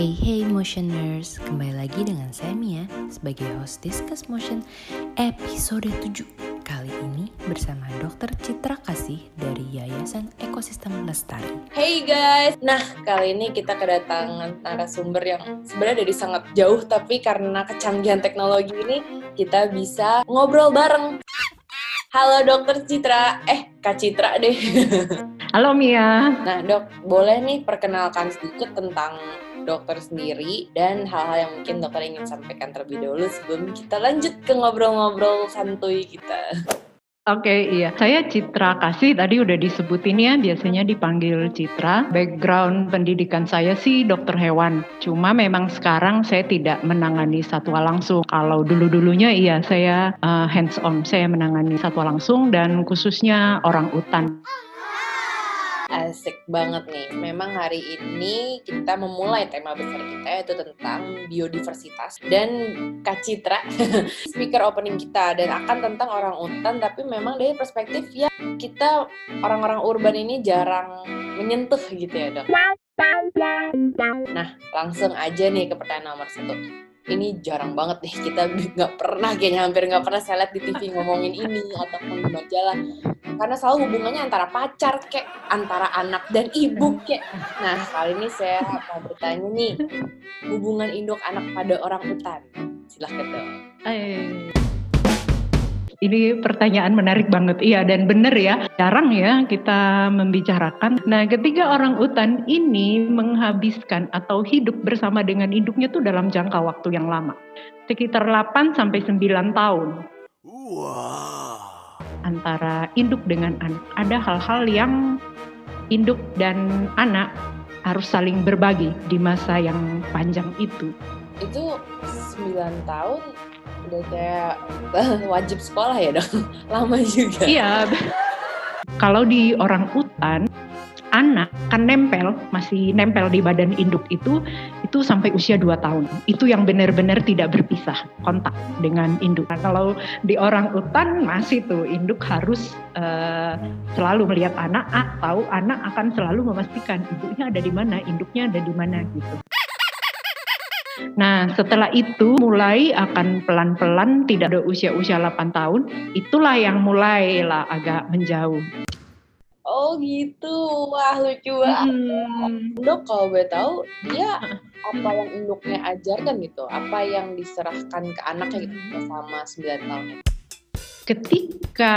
Hey hey motioners, kembali lagi dengan saya Mia sebagai host Discuss Motion episode 7 Kali ini bersama Dr. Citra Kasih dari Yayasan Ekosistem Lestari. Hey guys, nah kali ini kita kedatangan narasumber yang sebenarnya dari sangat jauh Tapi karena kecanggihan teknologi ini kita bisa ngobrol bareng. Halo dokter Citra, eh Kak Citra deh. Halo Mia. Nah dok, boleh nih perkenalkan sedikit tentang dokter sendiri dan hal-hal yang mungkin dokter ingin sampaikan terlebih dahulu sebelum kita lanjut ke ngobrol-ngobrol santuy kita. Oke, okay, iya. Saya Citra Kasih, tadi udah disebutin ya, biasanya dipanggil Citra. Background pendidikan saya sih dokter hewan. Cuma memang sekarang saya tidak menangani satwa langsung. Kalau dulu-dulunya iya, saya uh, hands on, saya menangani satwa langsung dan khususnya orang utan. Asik banget nih. Memang hari ini kita memulai tema besar kita yaitu tentang biodiversitas dan Kak Citra speaker opening kita dan akan tentang orang utan tapi memang dari perspektif ya kita orang-orang urban ini jarang menyentuh gitu ya dok. Nah langsung aja nih ke pertanyaan nomor satu ini jarang banget nih kita nggak pernah kayaknya hampir nggak pernah saya lihat di TV ngomongin ini di majalah karena selalu hubungannya antara pacar kek antara anak dan ibu kek nah kali ini saya mau bertanya nih hubungan induk anak pada orang utan silahkan dong. Ini pertanyaan menarik banget, iya dan benar ya. Jarang ya kita membicarakan. Nah, ketika orang utan ini menghabiskan atau hidup bersama dengan induknya tuh dalam jangka waktu yang lama, sekitar 8 sampai 9 tahun. Wow. Antara induk dengan anak, ada hal-hal yang induk dan anak harus saling berbagi di masa yang panjang itu. Itu 9 tahun udah kayak wajib sekolah ya dong. Lama juga. Iya. Kalau di orang utan anak kan nempel masih nempel di badan induk itu itu sampai usia 2 tahun. Itu yang benar-benar tidak berpisah kontak dengan induk. Nah, kalau di orang utan masih tuh induk harus uh, selalu melihat anak atau anak akan selalu memastikan ibunya ada di mana induknya ada di mana gitu Nah, setelah itu mulai akan pelan-pelan tidak ada usia-usia 8 tahun, itulah yang mulailah agak menjauh. Oh gitu, wah lucu banget. Hmm. Dok, kalau boleh tahu, dia apa yang induknya ajarkan gitu? Apa yang diserahkan ke anaknya gitu selama 9 tahun? Ketika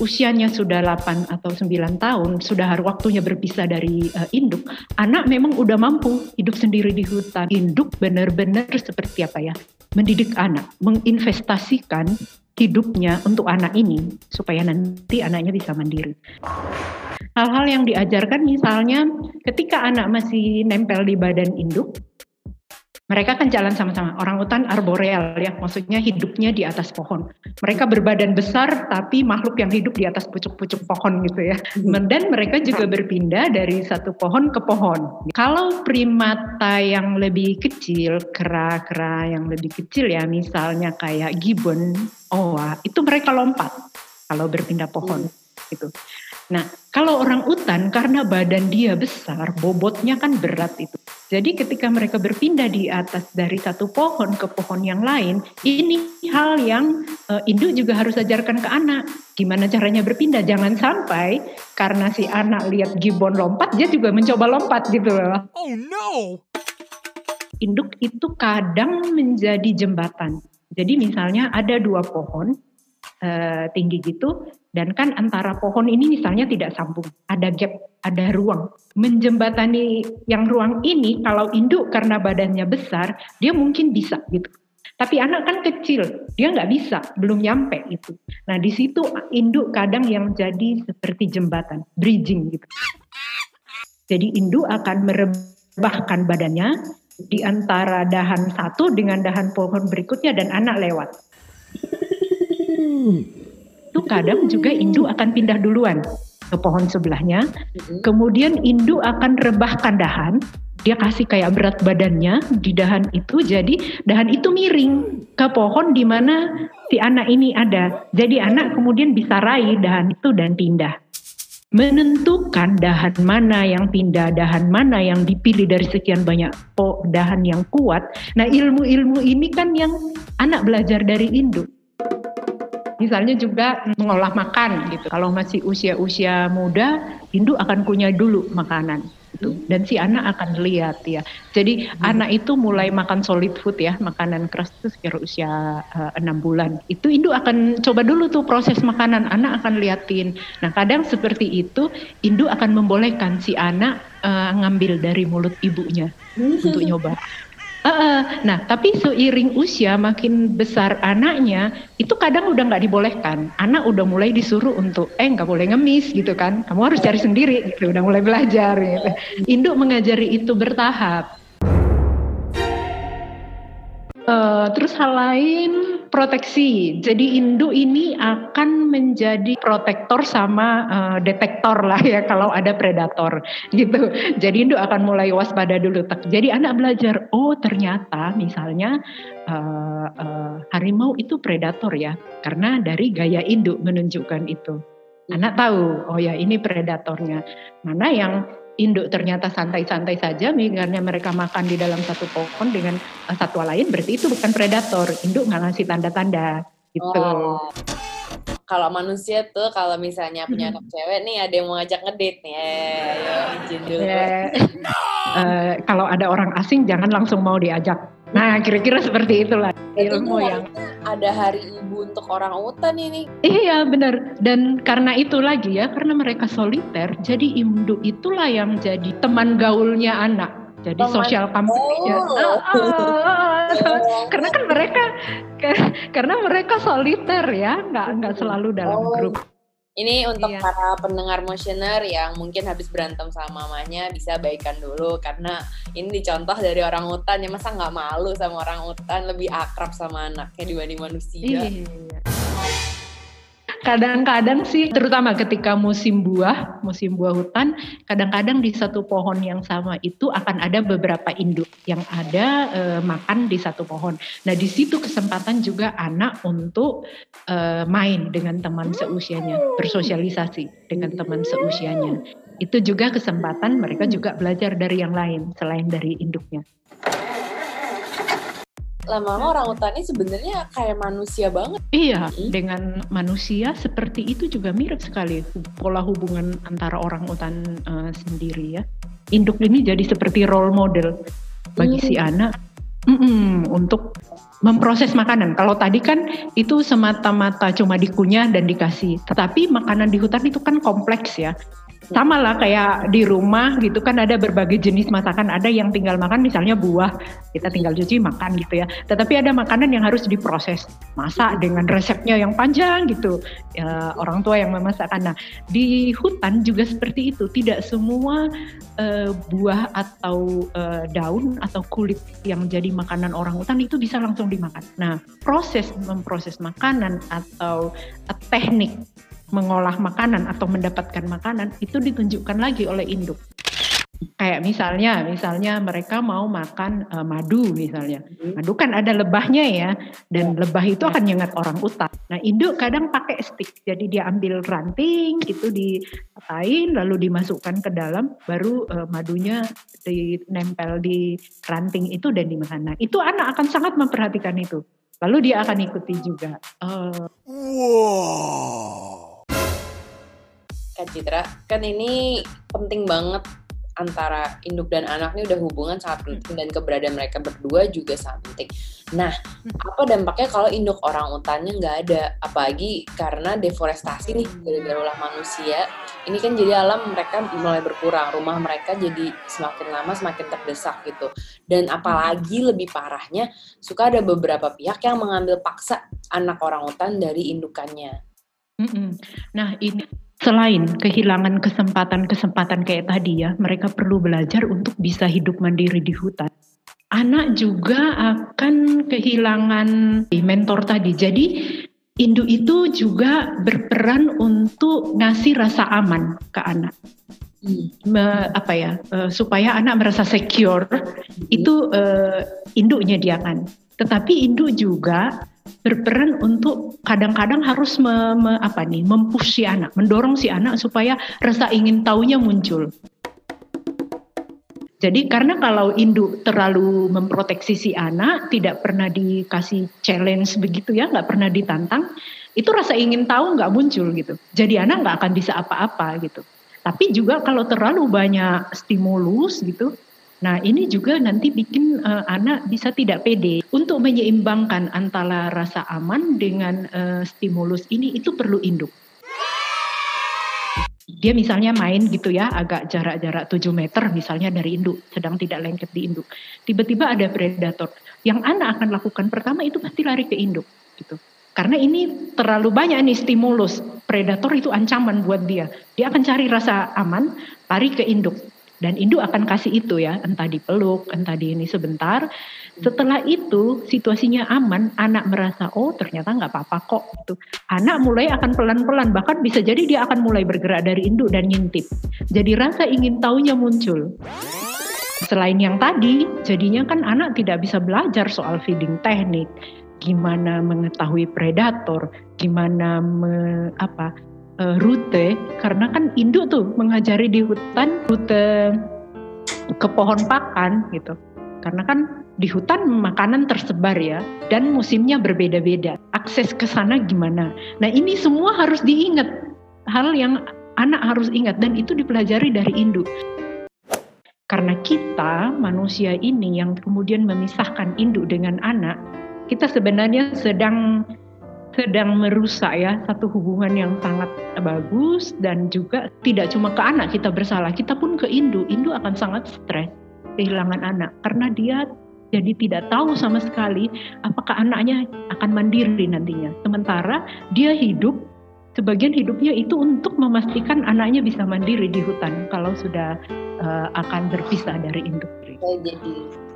usianya sudah 8 atau 9 tahun, sudah waktunya berpisah dari uh, induk, anak memang udah mampu hidup sendiri di hutan. Induk benar-benar seperti apa ya? Mendidik anak, menginvestasikan hidupnya untuk anak ini supaya nanti anaknya bisa mandiri. Hal-hal yang diajarkan misalnya ketika anak masih nempel di badan induk, mereka kan jalan sama-sama. Orang utan arboreal ya, maksudnya hidupnya di atas pohon. Mereka berbadan besar tapi makhluk yang hidup di atas pucuk-pucuk pohon gitu ya. Hmm. Dan mereka juga berpindah dari satu pohon ke pohon. Kalau primata yang lebih kecil, kera-kera yang lebih kecil ya, misalnya kayak gibbon, owa, itu mereka lompat kalau berpindah pohon hmm. gitu. Nah, kalau orang utan karena badan dia besar, bobotnya kan berat itu. Jadi ketika mereka berpindah di atas dari satu pohon ke pohon yang lain, ini hal yang uh, induk juga harus ajarkan ke anak. Gimana caranya berpindah? Jangan sampai karena si anak lihat gibbon lompat, dia juga mencoba lompat gitu loh. Oh no! Induk itu kadang menjadi jembatan. Jadi misalnya ada dua pohon uh, tinggi gitu, dan kan antara pohon ini misalnya tidak sambung, ada gap, ada ruang. Menjembatani yang ruang ini kalau induk karena badannya besar, dia mungkin bisa gitu. Tapi anak kan kecil, dia nggak bisa, belum nyampe itu. Nah di situ induk kadang yang jadi seperti jembatan, bridging gitu. Jadi induk akan merebahkan badannya di antara dahan satu dengan dahan pohon berikutnya dan anak lewat itu kadang juga induk akan pindah duluan ke pohon sebelahnya. Kemudian induk akan rebahkan dahan, dia kasih kayak berat badannya di dahan itu, jadi dahan itu miring ke pohon di mana si anak ini ada. Jadi anak kemudian bisa raih dahan itu dan pindah. menentukan dahan mana yang pindah, dahan mana yang dipilih dari sekian banyak po dahan yang kuat. Nah, ilmu-ilmu ini kan yang anak belajar dari induk. Misalnya juga mengolah makan gitu. Kalau masih usia-usia muda, induk akan punya dulu makanan gitu. Dan si anak akan lihat ya. Jadi hmm. anak itu mulai makan solid food ya, makanan keras itu sekitar usia eh, enam uh, bulan. Itu induk akan coba dulu tuh proses makanan, anak akan liatin. Nah kadang seperti itu, induk akan membolehkan si anak uh, ngambil dari mulut ibunya untuk nyoba. Uh, nah, tapi seiring usia makin besar anaknya, itu kadang udah nggak dibolehkan. Anak udah mulai disuruh untuk, eh nggak boleh ngemis gitu kan. Kamu harus cari sendiri, gitu. Udah mulai belajar. Gitu. Induk mengajari itu bertahap. Uh, terus hal lain proteksi. Jadi induk ini akan menjadi protektor sama uh, detektor lah ya kalau ada predator gitu. Jadi induk akan mulai waspada dulu. Jadi anak belajar oh ternyata misalnya uh, uh, harimau itu predator ya karena dari gaya induk menunjukkan itu. Anak tahu oh ya ini predatornya. Mana yang induk ternyata santai-santai saja, misalnya mereka makan di dalam satu pohon dengan uh, satwa lain, berarti itu bukan predator. Induk nggak ngasih tanda-tanda gitu. Oh. Kalau manusia tuh kalau misalnya punya anak cewek nih ada yang mau ngajak ngedate nih, eh, ayo izin dulu. Yeah. uh, kalau ada orang asing jangan langsung mau diajak. Nah kira-kira seperti itulah ilmu yang ada hari ibu untuk orang utan ini. Iya benar. Dan karena itu lagi ya, karena mereka soliter, jadi induk itulah yang jadi teman gaulnya anak. Jadi teman sosial company-nya. Oh. oh. karena kan mereka karena mereka soliter ya, nggak nggak selalu dalam oh. grup. Ini untuk iya. para pendengar motioner yang mungkin habis berantem sama mamanya bisa baikan dulu karena ini dicontoh dari orang hutan ya masa nggak malu sama orang hutan lebih akrab sama anaknya dibanding manusia. Iya kadang-kadang sih terutama ketika musim buah, musim buah hutan, kadang-kadang di satu pohon yang sama itu akan ada beberapa induk yang ada e, makan di satu pohon. Nah, di situ kesempatan juga anak untuk e, main dengan teman seusianya, bersosialisasi dengan teman seusianya. Itu juga kesempatan mereka juga belajar dari yang lain selain dari induknya lama-lama orang hutan ini sebenarnya kayak manusia banget. Iya, hmm. dengan manusia seperti itu juga mirip sekali pola hubungan antara orang hutan uh, sendiri ya. Induk ini jadi seperti role model bagi hmm. si anak mm -mm, untuk memproses makanan. Kalau tadi kan itu semata-mata cuma dikunyah dan dikasih. Tetapi makanan di hutan itu kan kompleks ya sama lah kayak di rumah gitu kan ada berbagai jenis masakan. Ada yang tinggal makan misalnya buah kita tinggal cuci makan gitu ya. Tetapi ada makanan yang harus diproses masak dengan resepnya yang panjang gitu. Ya, orang tua yang memasakkan nah di hutan juga seperti itu. Tidak semua uh, buah atau uh, daun atau kulit yang jadi makanan orang hutan itu bisa langsung dimakan. Nah proses memproses makanan atau uh, teknik mengolah makanan atau mendapatkan makanan itu ditunjukkan lagi oleh induk. Kayak misalnya, misalnya mereka mau makan uh, madu misalnya. Hmm. Madu kan ada lebahnya ya, dan ya. lebah itu akan nyengat orang utak. Nah induk kadang pakai stick, jadi dia ambil ranting itu dipatain lalu dimasukkan ke dalam, baru uh, madunya dinempel di ranting itu dan dimakan. Nah itu anak akan sangat memperhatikan itu. Lalu dia akan ikuti juga. Uh, wow Kak Citra, kan ini penting banget antara induk dan anak ini udah hubungan sangat penting dan keberadaan mereka berdua juga sangat penting. Nah, apa dampaknya kalau induk orang utannya nggak ada? Apalagi karena deforestasi nih gara-gara ulah manusia. Ini kan jadi alam mereka mulai berkurang, rumah mereka jadi semakin lama semakin terdesak gitu. Dan apalagi lebih parahnya, suka ada beberapa pihak yang mengambil paksa anak orang utan dari indukannya. Nah, ini selain kehilangan kesempatan-kesempatan kayak tadi ya, mereka perlu belajar untuk bisa hidup mandiri di hutan. Anak juga akan kehilangan mentor tadi. Jadi induk itu juga berperan untuk ngasih rasa aman ke anak. Me, apa ya uh, supaya anak merasa secure itu uh, induknya dia kan tetapi induk juga berperan untuk kadang-kadang harus me, me, apa nih mempush si anak, mendorong si anak supaya rasa ingin tahunya muncul. Jadi karena kalau induk terlalu memproteksi si anak, tidak pernah dikasih challenge begitu ya, nggak pernah ditantang, itu rasa ingin tahu nggak muncul gitu. Jadi anak nggak akan bisa apa-apa gitu. Tapi juga kalau terlalu banyak stimulus gitu, Nah, ini juga nanti bikin uh, anak bisa tidak pede. Untuk menyeimbangkan antara rasa aman dengan uh, stimulus ini itu perlu induk. Dia misalnya main gitu ya, agak jarak-jarak 7 meter misalnya dari induk, sedang tidak lengket di induk. Tiba-tiba ada predator. Yang anak akan lakukan pertama itu pasti lari ke induk gitu. Karena ini terlalu banyak nih stimulus. Predator itu ancaman buat dia. Dia akan cari rasa aman, lari ke induk dan induk akan kasih itu ya, entah dipeluk, entah di ini sebentar. Setelah itu situasinya aman, anak merasa oh ternyata nggak apa-apa kok. Gitu. Anak mulai akan pelan-pelan, bahkan bisa jadi dia akan mulai bergerak dari induk dan ngintip. Jadi rasa ingin tahunya muncul. Selain yang tadi, jadinya kan anak tidak bisa belajar soal feeding teknik, gimana mengetahui predator, gimana me, apa uh, rute karena kan induk tuh mengajari di hutan rute ke pohon pakan gitu. Karena kan di hutan makanan tersebar ya dan musimnya berbeda-beda. Akses ke sana gimana? Nah, ini semua harus diingat. Hal yang anak harus ingat dan itu dipelajari dari induk. Karena kita manusia ini yang kemudian memisahkan induk dengan anak, kita sebenarnya sedang sedang merusak ya satu hubungan yang sangat bagus dan juga tidak cuma ke anak kita bersalah, kita pun ke Indu. Indu akan sangat stres kehilangan anak karena dia jadi tidak tahu sama sekali apakah anaknya akan mandiri nantinya. Sementara dia hidup sebagian hidupnya itu untuk memastikan anaknya bisa mandiri di hutan kalau sudah uh, akan berpisah dari induk. Jadi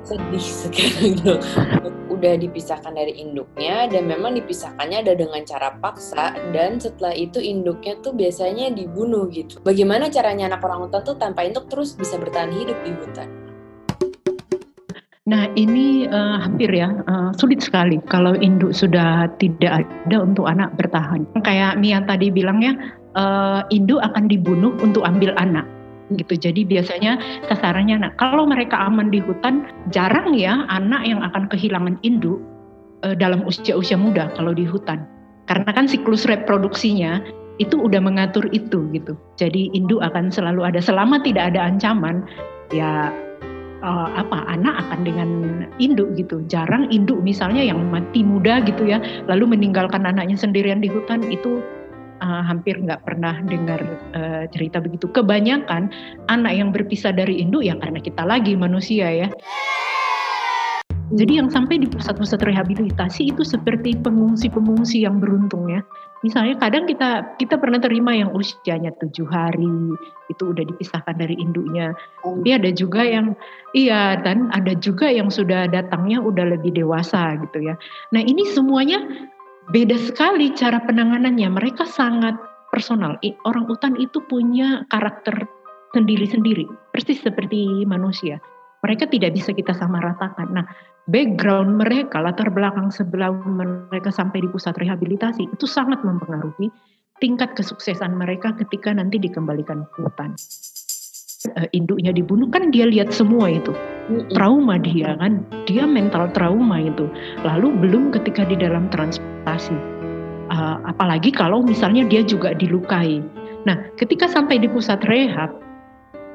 sedih sekarang dong. Udah dipisahkan dari induknya dan memang dipisahkannya ada dengan cara paksa dan setelah itu induknya tuh biasanya dibunuh gitu. Bagaimana caranya anak orang hutan tuh tanpa induk terus bisa bertahan hidup di hutan? Nah ini uh, hampir ya uh, sulit sekali kalau induk sudah tidak ada untuk anak bertahan. Kayak Mia tadi bilangnya uh, induk akan dibunuh untuk ambil anak gitu. Jadi biasanya sasarannya anak. Kalau mereka aman di hutan, jarang ya anak yang akan kehilangan induk uh, dalam usia-usia muda kalau di hutan. Karena kan siklus reproduksinya itu udah mengatur itu gitu. Jadi induk akan selalu ada selama tidak ada ancaman ya uh, apa anak akan dengan induk gitu. Jarang induk misalnya yang mati muda gitu ya, lalu meninggalkan anaknya sendirian di hutan itu uh, hampir nggak pernah dengar uh, cerita begitu. Kebanyakan anak yang berpisah dari induk ya karena kita lagi manusia ya. Jadi yang sampai di pusat-pusat rehabilitasi itu seperti pengungsi-pengungsi yang beruntung ya. Misalnya kadang kita kita pernah terima yang usianya tujuh hari itu udah dipisahkan dari induknya. Tapi ada juga yang iya dan ada juga yang sudah datangnya udah lebih dewasa gitu ya. Nah ini semuanya beda sekali cara penanganannya. Mereka sangat personal. Orang utan itu punya karakter sendiri-sendiri, persis seperti manusia. Mereka tidak bisa kita sama ratakan. Nah, background mereka, latar belakang sebelum mereka sampai di pusat rehabilitasi itu sangat mempengaruhi tingkat kesuksesan mereka ketika nanti dikembalikan ke hutan. Uh, induknya dibunuh kan dia lihat semua itu. Trauma dia kan? Dia mental trauma itu. Lalu belum ketika di dalam transportasi uh, apalagi kalau misalnya dia juga dilukai. Nah ketika sampai di pusat rehab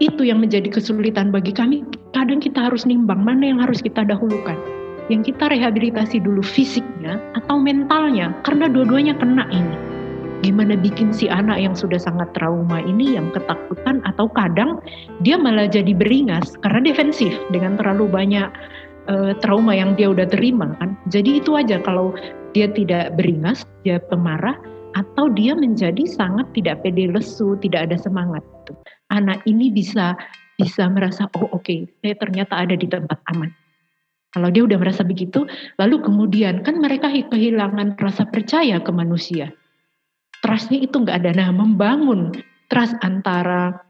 itu yang menjadi kesulitan bagi kami. Kadang kita harus nimbang mana yang harus kita dahulukan. Yang kita rehabilitasi dulu fisiknya atau mentalnya karena dua-duanya kena ini. Gimana bikin si anak yang sudah sangat trauma ini yang ketakutan atau kadang dia malah jadi beringas karena defensif dengan terlalu banyak uh, trauma yang dia udah terima kan. Jadi itu aja kalau dia tidak beringas, dia pemarah atau dia menjadi sangat tidak pede lesu, tidak ada semangat. Anak ini bisa bisa merasa oh oke, okay, saya ternyata ada di tempat aman. Kalau dia udah merasa begitu, lalu kemudian kan mereka kehilangan rasa percaya ke manusia trustnya itu nggak ada. Nah, membangun trust antara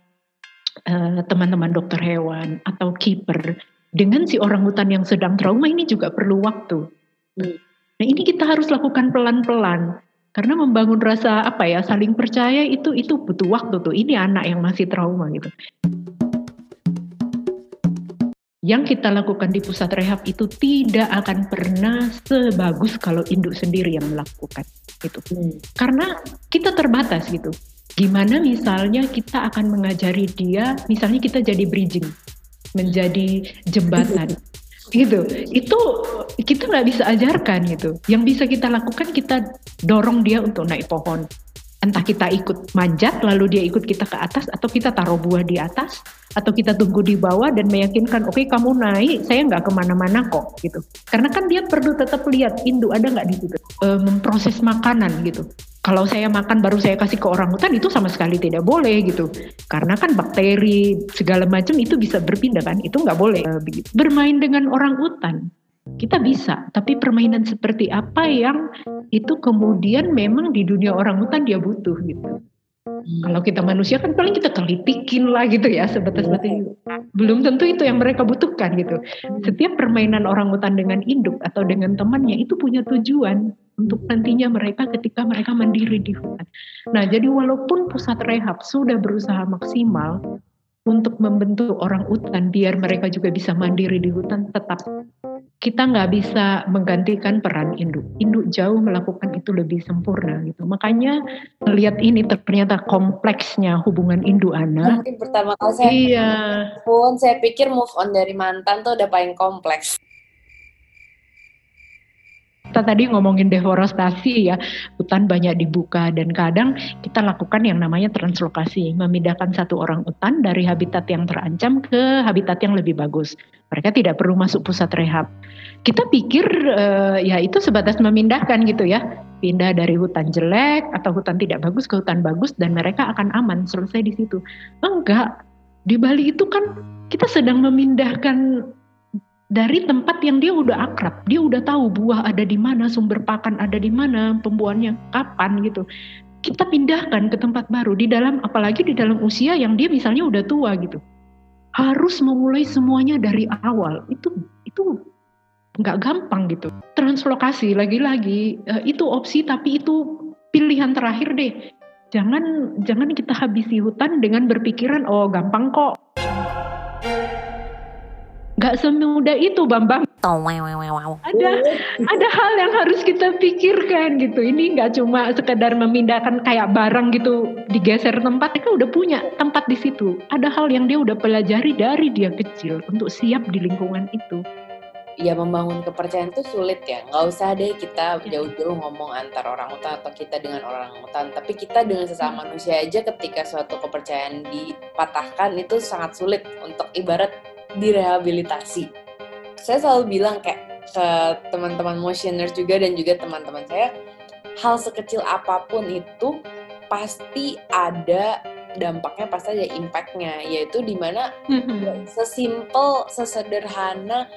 teman eh, teman-teman dokter hewan atau keeper dengan si orang hutan yang sedang trauma ini juga perlu waktu. Hmm. Nah ini kita harus lakukan pelan-pelan. Karena membangun rasa apa ya saling percaya itu itu butuh waktu tuh. Ini anak yang masih trauma gitu. Yang kita lakukan di pusat rehab itu tidak akan pernah sebagus kalau induk sendiri yang melakukan itu. Hmm. Karena kita terbatas gitu. Gimana misalnya kita akan mengajari dia, misalnya kita jadi bridging, menjadi jembatan. gitu. Itu kita nggak bisa ajarkan gitu. Yang bisa kita lakukan kita dorong dia untuk naik pohon. Entah kita ikut manjat lalu dia ikut kita ke atas atau kita taruh buah di atas atau kita tunggu di bawah dan meyakinkan oke okay, kamu naik saya nggak ke mana-mana kok gitu. Karena kan dia perlu tetap lihat induk ada nggak di situ? E, memproses makanan gitu kalau saya makan baru saya kasih ke orang hutan itu sama sekali tidak boleh gitu. Karena kan bakteri segala macam itu bisa berpindah kan? Itu nggak boleh e, bermain dengan orang hutan kita bisa, tapi permainan seperti apa yang itu kemudian memang di dunia orang hutan dia butuh gitu. Hmm. Kalau kita manusia kan paling kita kelitikin lah gitu ya sebatas seperti belum tentu itu yang mereka butuhkan gitu. Setiap permainan orang hutan dengan induk atau dengan temannya itu punya tujuan untuk nantinya mereka ketika mereka mandiri di hutan. Nah jadi walaupun pusat rehab sudah berusaha maksimal untuk membentuk orang hutan biar mereka juga bisa mandiri di hutan tetap kita nggak bisa menggantikan peran induk. Induk jauh melakukan itu lebih sempurna gitu. Makanya melihat ini ternyata kompleksnya hubungan induk anak. Mungkin pertama kali saya iya. pun saya pikir move on dari mantan tuh udah paling kompleks kita tadi ngomongin deforestasi ya, hutan banyak dibuka dan kadang kita lakukan yang namanya translokasi, memindahkan satu orang hutan dari habitat yang terancam ke habitat yang lebih bagus. Mereka tidak perlu masuk pusat rehab. Kita pikir uh, ya itu sebatas memindahkan gitu ya, pindah dari hutan jelek atau hutan tidak bagus ke hutan bagus dan mereka akan aman selesai di situ. Enggak, di Bali itu kan kita sedang memindahkan dari tempat yang dia udah akrab, dia udah tahu buah ada di mana, sumber pakan ada di mana, pembuahannya kapan gitu. Kita pindahkan ke tempat baru di dalam apalagi di dalam usia yang dia misalnya udah tua gitu. Harus memulai semuanya dari awal. Itu itu nggak gampang gitu. Translokasi lagi-lagi eh, itu opsi tapi itu pilihan terakhir deh. Jangan jangan kita habisi hutan dengan berpikiran oh gampang kok Gak semudah itu Bambang. Ada ada hal yang harus kita pikirkan gitu. Ini nggak cuma sekedar memindahkan kayak barang gitu digeser tempat. Mereka udah punya tempat di situ. Ada hal yang dia udah pelajari dari dia kecil untuk siap di lingkungan itu ya membangun kepercayaan itu sulit ya nggak usah deh kita ya. jauh-jauh ngomong antar orang hutan atau kita dengan orang hutan tapi kita dengan sesama hmm. manusia aja ketika suatu kepercayaan dipatahkan itu sangat sulit untuk ibarat direhabilitasi. Saya selalu bilang kayak ke teman-teman motioners juga dan juga teman-teman saya, hal sekecil apa pun itu pasti ada dampaknya pasti ada impactnya yaitu di mana mm-hmm. sesimpel sesederhana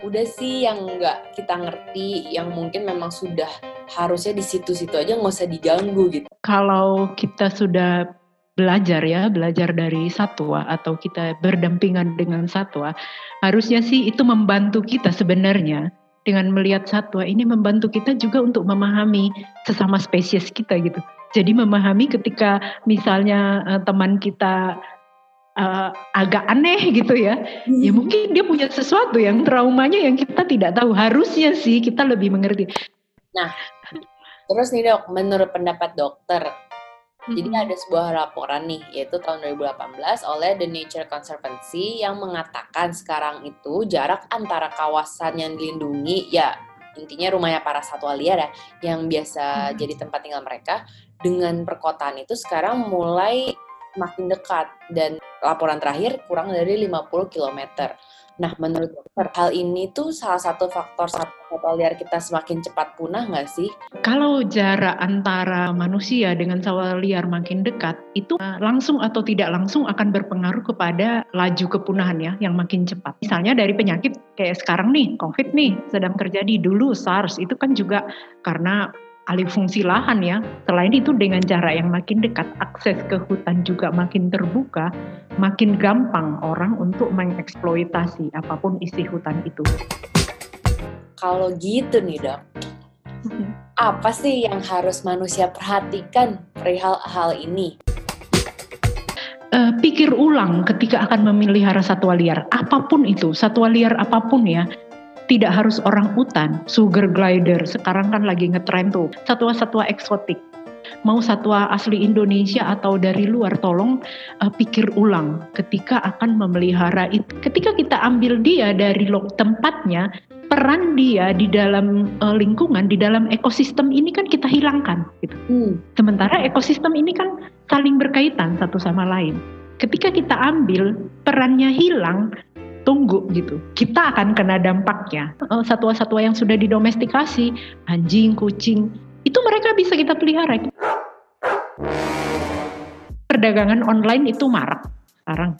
udah sih yang nggak kita ngerti yang mungkin memang sudah harusnya di situ-situ aja nggak usah diganggu gitu kalau kita sudah belajar ya, belajar dari satwa atau kita berdampingan dengan satwa, harusnya sih itu membantu kita sebenarnya dengan melihat satwa ini membantu kita juga untuk memahami sesama spesies kita gitu. Jadi memahami ketika misalnya uh, teman kita uh, agak aneh gitu ya, hmm. ya mungkin dia punya sesuatu yang traumanya yang kita tidak tahu. Harusnya sih kita lebih mengerti. Nah, terus nih dok, menurut pendapat dokter, jadi ada sebuah laporan nih, yaitu tahun 2018 oleh The Nature Conservancy yang mengatakan sekarang itu jarak antara kawasan yang dilindungi, ya intinya rumahnya para satwa liar ya, yang biasa jadi tempat tinggal mereka, dengan perkotaan itu sekarang mulai makin dekat. Dan laporan terakhir kurang dari 50 km. Nah, menurut dokter, hal ini tuh salah satu faktor satwa liar kita semakin cepat punah nggak sih? Kalau jarak antara manusia dengan satwa liar makin dekat, itu eh, langsung atau tidak langsung akan berpengaruh kepada laju kepunahan ya, yang makin cepat. Misalnya dari penyakit kayak sekarang nih, COVID nih, sedang terjadi dulu SARS, itu kan juga karena alih fungsi lahan ya. Selain itu dengan jarak yang makin dekat, akses ke hutan juga makin terbuka, makin gampang orang untuk mengeksploitasi apa pun isi hutan itu. Kalau gitu nih dok, apa sih yang harus manusia perhatikan perihal hal ini? Uh, pikir ulang ketika akan memelihara satwa liar, apa pun itu, satwa liar apa pun ya, tidak harus orang hutan, sugar glider, sekarang kan lagi ngetren tuh, satwa-satwa eksotik. Mau satwa asli Indonesia atau dari luar, tolong uh, pikir ulang ketika akan memelihara itu. Ketika kita ambil dia dari tempatnya, peran dia di dalam uh, lingkungan, di dalam ekosistem ini kan kita hilangkan. Gitu. Hmm. Sementara ekosistem ini kan saling berkaitan satu sama lain. Ketika kita ambil perannya hilang, tunggu gitu. Kita akan kena dampaknya. Satwa-satwa yang sudah didomestikasi, anjing, kucing, itu mereka bisa kita pelihara. Perdagangan online itu marak sekarang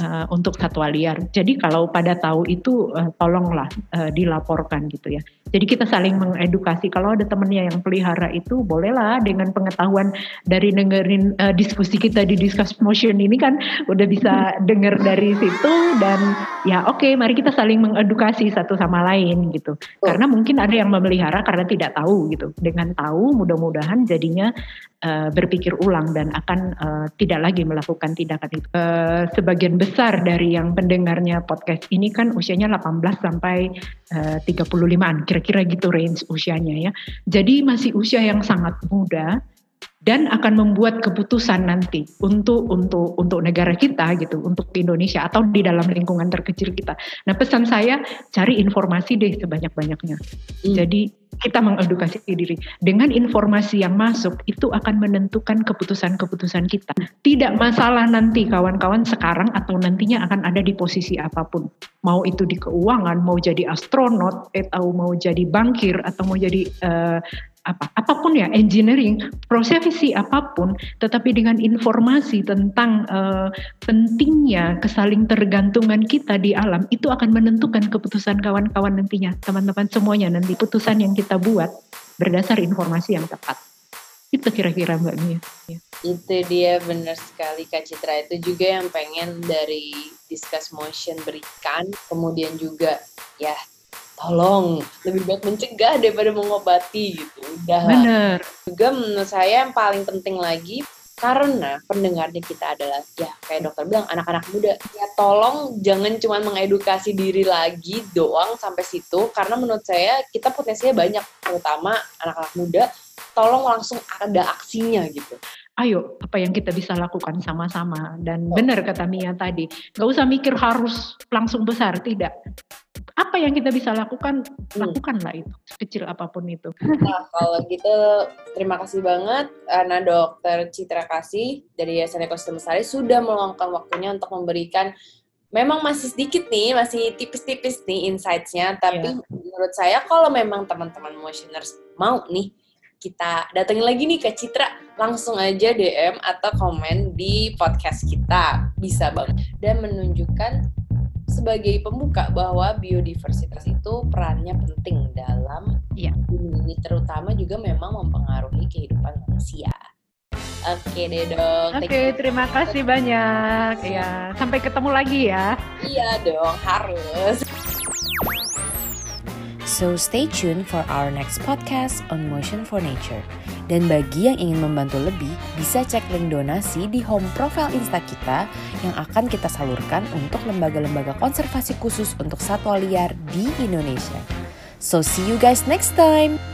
uh, untuk satwa liar. Jadi kalau pada tahu itu uh, tolonglah uh, dilaporkan gitu ya. Jadi kita saling mengedukasi. Kalau ada temennya yang pelihara itu bolehlah dengan pengetahuan dari dengerin uh, diskusi kita di Discuss Motion ini kan udah bisa dengar dari situ dan ya oke okay, mari kita saling mengedukasi satu sama lain gitu. Karena mungkin ada yang memelihara karena tidak tahu gitu. Dengan tahu mudah-mudahan jadinya uh, berpikir ulang dan akan uh, tidak lagi melakukan tindakan itu. Uh, sebagian besar dari yang pendengarnya podcast ini kan usianya 18 sampai uh, 35-an, kira-kira gitu range usianya ya. Jadi masih usia yang sangat muda dan akan membuat keputusan nanti untuk untuk untuk negara kita gitu, untuk Indonesia atau di dalam lingkungan terkecil kita. Nah, pesan saya cari informasi deh sebanyak-banyaknya. Hmm. Jadi kita mengedukasi diri dengan informasi yang masuk itu akan menentukan keputusan-keputusan kita. Tidak masalah nanti kawan-kawan sekarang atau nantinya akan ada di posisi apa pun. Mau itu di keuangan, mau jadi astronot, atau mau jadi bankir, atau mau jadi uh, apa apa pun ya engineering profesi apa pun tetapi dengan informasi tentang uh, pentingnya kesaling tergantungan kita di alam itu akan menentukan keputusan kawan-kawan nantinya. Teman-teman semuanya nanti putusan yang kita buat berdasar informasi yang tepat. Itu kira-kira mbak Mia. Itu dia benar sekali Kak Citra. Itu juga yang pengen dari Discuss Motion berikan kemudian juga ya tolong lebih baik mencegah daripada mengobati gitu udah bener. Juga menurut saya yang paling penting lagi karena pendengarnya kita adalah ya kayak dokter bilang anak-anak muda. Ya tolong jangan cuma mengedukasi diri lagi doang sampai situ karena menurut saya kita potensinya banyak terutama anak-anak muda. Tolong langsung ada aksinya gitu ayo apa yang kita bisa lakukan sama-sama dan oh. benar kata Mia tadi nggak usah mikir harus langsung besar tidak apa yang kita bisa lakukan hmm. lakukanlah itu kecil apa pun itu nah kalau gitu terima kasih banget Ana Dokter Citra Kasih dari Yayasan Ekosistem Sari sudah meluangkan waktunya untuk memberikan memang masih sedikit nih masih tipis-tipis nih insights-nya tapi yeah. menurut saya kalau memang teman-teman motioners mau nih kita datengin lagi nih ke Citra langsung aja DM atau komen di podcast kita bisa banget dan menunjukkan sebagai pembuka bahwa biodiversitas itu perannya penting dalam ya. ini terutama juga memang mempengaruhi kehidupan manusia. Oke deh dong. Oke, terima kasih banyak. Ya, sampai ketemu lagi ya. Iya dong, harus. So stay tuned for our next podcast on Motion for Nature. Dan bagi yang ingin membantu lebih, bisa cek link donasi di home profile Insta kita yang akan kita salurkan untuk lembaga-lembaga konservasi khusus untuk satwa liar di Indonesia. So see you guys next time.